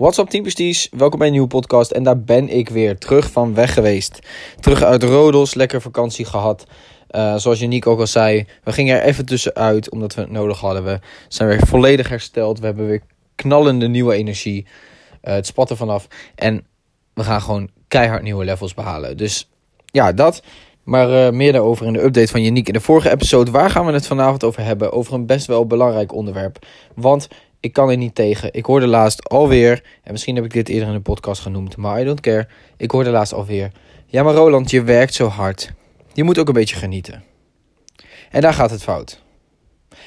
What's up Team welkom bij een nieuwe podcast en daar ben ik weer terug van weg geweest. Terug uit Rodos, lekker vakantie gehad. Uh, zoals Janiek ook al zei, we gingen er even tussenuit omdat we het nodig hadden. We zijn weer volledig hersteld, we hebben weer knallende nieuwe energie. Uh, het spat er vanaf en we gaan gewoon keihard nieuwe levels behalen. Dus ja, dat. Maar uh, meer daarover in de update van Janiek in de vorige episode. Waar gaan we het vanavond over hebben? Over een best wel belangrijk onderwerp. Want ik kan er niet tegen. Ik hoorde laatst alweer, en misschien heb ik dit eerder in de podcast genoemd, maar I don't care. Ik hoorde laatst alweer, ja maar Roland, je werkt zo hard. Je moet ook een beetje genieten. En daar gaat het fout.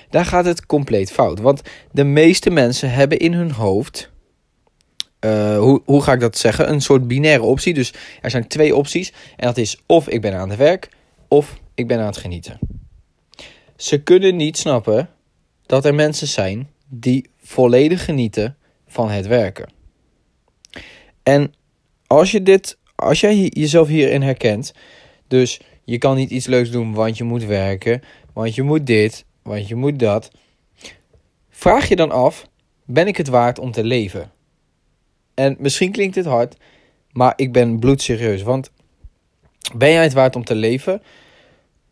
Daar gaat het compleet fout. Want de meeste mensen hebben in hun hoofd, uh, hoe, hoe ga ik dat zeggen, een soort binaire optie. Dus er zijn twee opties. En dat is of ik ben aan het werk, of ik ben aan het genieten. Ze kunnen niet snappen dat er mensen zijn die volledig genieten van het werken. En als je dit, als jij jezelf hierin herkent, dus je kan niet iets leuks doen, want je moet werken, want je moet dit, want je moet dat. Vraag je dan af: ben ik het waard om te leven? En misschien klinkt dit hard, maar ik ben bloedserieus. Want ben jij het waard om te leven?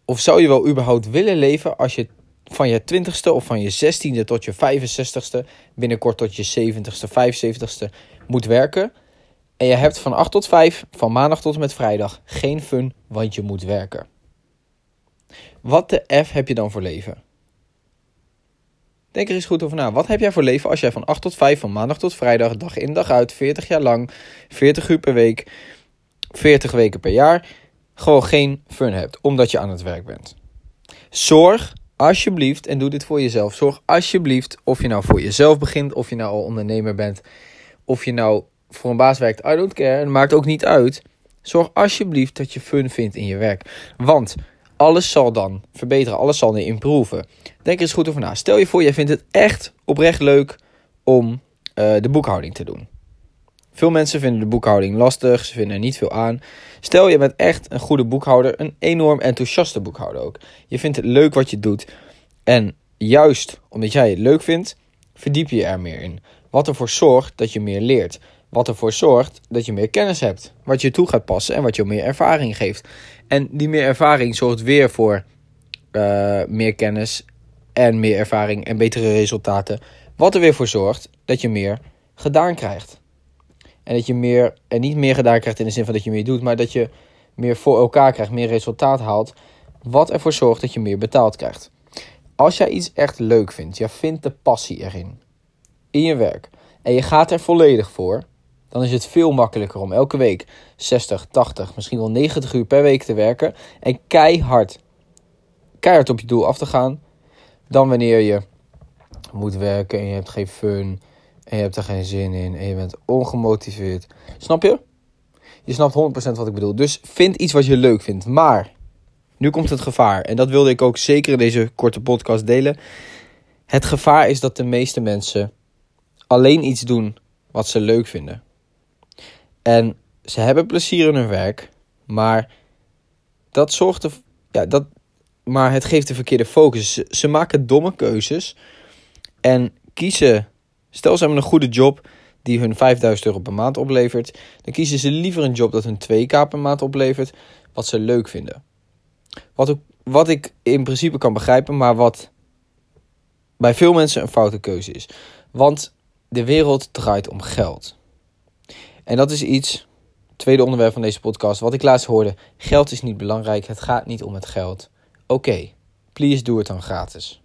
Of zou je wel überhaupt willen leven als je van je 20ste of van je 16e tot je 65ste, binnenkort tot je 70ste, 75ste moet werken. En je hebt van 8 tot 5, van maandag tot en met vrijdag, geen fun, want je moet werken. Wat de F heb je dan voor leven? Denk er eens goed over na. Wat heb jij voor leven als jij van 8 tot 5, van maandag tot vrijdag, dag in dag uit, 40 jaar lang, 40 uur per week, 40 weken per jaar, gewoon geen fun hebt, omdat je aan het werk bent? Zorg alsjeblieft, en doe dit voor jezelf. Zorg alsjeblieft, of je nou voor jezelf begint, of je nou al ondernemer bent, of je nou voor een baas werkt. I don't care. Het maakt ook niet uit. Zorg alsjeblieft dat je fun vindt in je werk. Want alles zal dan verbeteren, alles zal dan improven. Denk eens goed over na. Stel je voor, jij vindt het echt oprecht leuk om uh, de boekhouding te doen. Veel mensen vinden de boekhouding lastig, ze vinden er niet veel aan. Stel je bent echt een goede boekhouder, een enorm enthousiaste boekhouder ook. Je vindt het leuk wat je doet. En juist omdat jij het leuk vindt, verdiep je er meer in. Wat ervoor zorgt dat je meer leert. Wat ervoor zorgt dat je meer kennis hebt. Wat je toe gaat passen en wat je meer ervaring geeft. En die meer ervaring zorgt weer voor uh, meer kennis en meer ervaring en betere resultaten. Wat er weer voor zorgt dat je meer gedaan krijgt. En dat je meer, en niet meer gedaan krijgt in de zin van dat je meer doet, maar dat je meer voor elkaar krijgt, meer resultaat haalt. Wat ervoor zorgt dat je meer betaald krijgt. Als jij iets echt leuk vindt, je vindt de passie erin, in je werk, en je gaat er volledig voor, dan is het veel makkelijker om elke week 60, 80, misschien wel 90 uur per week te werken en keihard, keihard op je doel af te gaan, dan wanneer je moet werken en je hebt geen fun, en je hebt er geen zin in en je bent ongemotiveerd. Snap je? Je snapt 100% wat ik bedoel. Dus vind iets wat je leuk vindt. Maar nu komt het gevaar. En dat wilde ik ook zeker in deze korte podcast delen. Het gevaar is dat de meeste mensen alleen iets doen wat ze leuk vinden. En ze hebben plezier in hun werk, maar dat zorgt er. Ja, dat, maar het geeft de verkeerde focus. Ze, ze maken domme keuzes en kiezen Stel ze hebben een goede job die hun 5000 euro per maand oplevert, dan kiezen ze liever een job dat hun 2k per maand oplevert, wat ze leuk vinden. Wat, wat ik in principe kan begrijpen, maar wat bij veel mensen een foute keuze is. Want de wereld draait om geld. En dat is iets, tweede onderwerp van deze podcast, wat ik laatst hoorde. Geld is niet belangrijk, het gaat niet om het geld. Oké, please doe het dan gratis.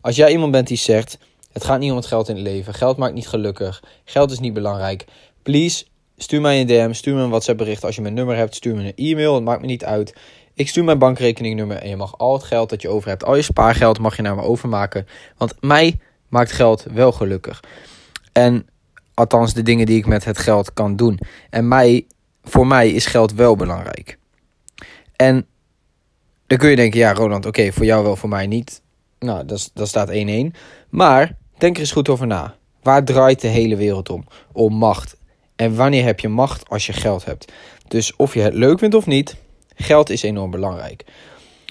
Als jij iemand bent die zegt, het gaat niet om het geld in het leven. Geld maakt niet gelukkig. Geld is niet belangrijk. Please, stuur mij een DM. Stuur me een WhatsApp bericht. Als je mijn nummer hebt, stuur me een e-mail. Het maakt me niet uit. Ik stuur mijn bankrekeningnummer en je mag al het geld dat je over hebt, al je spaargeld, mag je naar me overmaken. Want mij maakt geld wel gelukkig. En althans de dingen die ik met het geld kan doen. En mij, voor mij is geld wel belangrijk. En dan kun je denken, ja Roland, oké, voor jou wel, voor mij niet. Nou, dat, dat staat 1-1. Maar Denk er eens goed over na. Waar draait de hele wereld om? Om macht. En wanneer heb je macht als je geld hebt? Dus of je het leuk vindt of niet, geld is enorm belangrijk.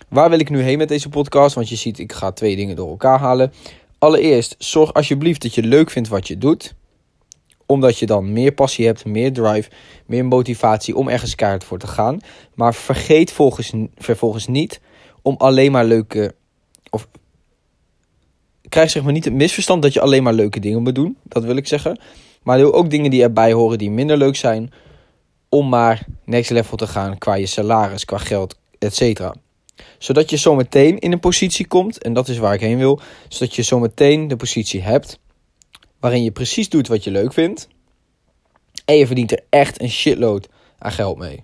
Waar wil ik nu heen met deze podcast? Want je ziet, ik ga twee dingen door elkaar halen. Allereerst, zorg alsjeblieft dat je leuk vindt wat je doet. Omdat je dan meer passie hebt, meer drive, meer motivatie om ergens kaart voor te gaan. Maar vergeet volgens, vervolgens niet om alleen maar leuke. Of krijg zeg maar niet het misverstand dat je alleen maar leuke dingen moet doen. Dat wil ik zeggen. Maar doe ook dingen die erbij horen die minder leuk zijn. Om maar next level te gaan qua je salaris, qua geld, etc. Zodat je zometeen in een positie komt, en dat is waar ik heen wil. Zodat je zometeen de positie hebt waarin je precies doet wat je leuk vindt. En je verdient er echt een shitload aan geld mee.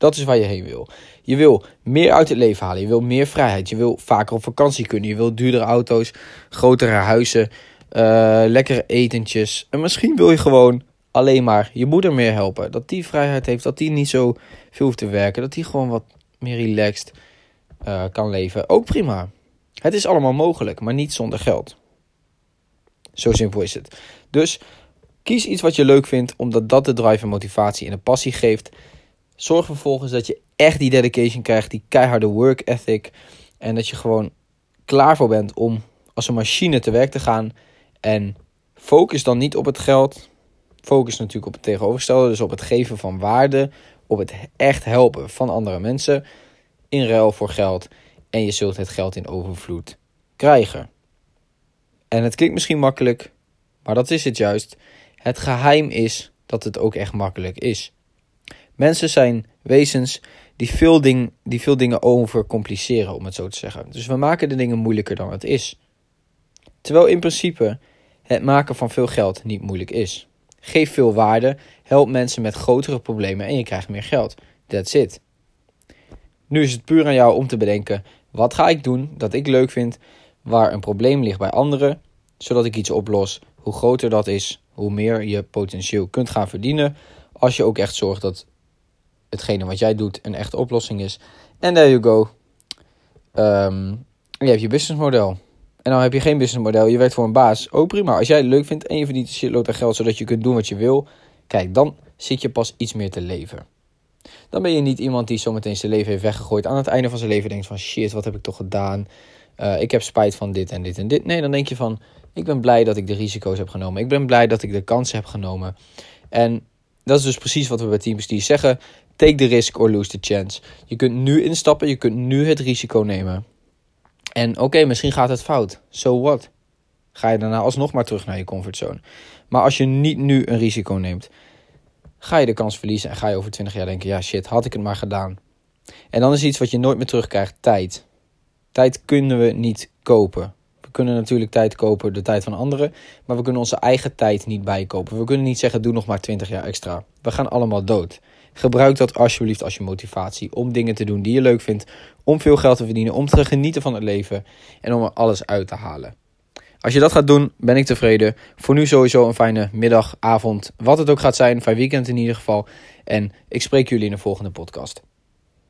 Dat is waar je heen wil. Je wil meer uit het leven halen. Je wil meer vrijheid. Je wil vaker op vakantie kunnen. Je wil duurdere auto's, grotere huizen, uh, lekkere etentjes. En misschien wil je gewoon alleen maar je moeder meer helpen. Dat die vrijheid heeft, dat die niet zo veel hoeft te werken. Dat die gewoon wat meer relaxed uh, kan leven. Ook prima. Het is allemaal mogelijk, maar niet zonder geld. Zo simpel is het. Dus kies iets wat je leuk vindt, omdat dat de drive en motivatie en de passie geeft. Zorg vervolgens dat je echt die dedication krijgt, die keiharde work ethic. En dat je gewoon klaar voor bent om als een machine te werk te gaan. En focus dan niet op het geld. Focus natuurlijk op het tegenovergestelde. Dus op het geven van waarde. Op het echt helpen van andere mensen. In ruil voor geld. En je zult het geld in overvloed krijgen. En het klinkt misschien makkelijk, maar dat is het juist. Het geheim is dat het ook echt makkelijk is. Mensen zijn wezens die veel, ding, die veel dingen overcompliceren, om het zo te zeggen. Dus we maken de dingen moeilijker dan het is. Terwijl in principe het maken van veel geld niet moeilijk is. Geef veel waarde, help mensen met grotere problemen en je krijgt meer geld. That's it. Nu is het puur aan jou om te bedenken: wat ga ik doen dat ik leuk vind, waar een probleem ligt bij anderen, zodat ik iets oplos. Hoe groter dat is, hoe meer je potentieel kunt gaan verdienen. Als je ook echt zorgt dat hetgene wat jij doet een echte oplossing is. En there you go. Um, je hebt je businessmodel. En dan heb je geen businessmodel, je werkt voor een baas. Ook prima. Als jij het leuk vindt en je verdient een shitload aan geld zodat je kunt doen wat je wil. Kijk, dan zit je pas iets meer te leven. Dan ben je niet iemand die zometeen zijn leven heeft weggegooid. Aan het einde van zijn leven denkt van shit, wat heb ik toch gedaan? Uh, ik heb spijt van dit en dit en dit. Nee, dan denk je van ik ben blij dat ik de risico's heb genomen. Ik ben blij dat ik de kansen heb genomen. En dat is dus precies wat we bij teambestuur zeggen. Take the risk or lose the chance. Je kunt nu instappen, je kunt nu het risico nemen. En oké, misschien gaat het fout. So what? Ga je daarna alsnog maar terug naar je comfortzone. Maar als je niet nu een risico neemt, ga je de kans verliezen en ga je over 20 jaar denken: ja, shit, had ik het maar gedaan. En dan is iets wat je nooit meer terugkrijgt: tijd. Tijd kunnen we niet kopen. We kunnen natuurlijk tijd kopen, de tijd van anderen. Maar we kunnen onze eigen tijd niet bijkopen. We kunnen niet zeggen: doe nog maar 20 jaar extra. We gaan allemaal dood. Gebruik dat alsjeblieft als je motivatie om dingen te doen die je leuk vindt. Om veel geld te verdienen, om te genieten van het leven en om er alles uit te halen. Als je dat gaat doen, ben ik tevreden. Voor nu sowieso een fijne middag, avond, wat het ook gaat zijn. Fijn weekend in ieder geval. En ik spreek jullie in de volgende podcast.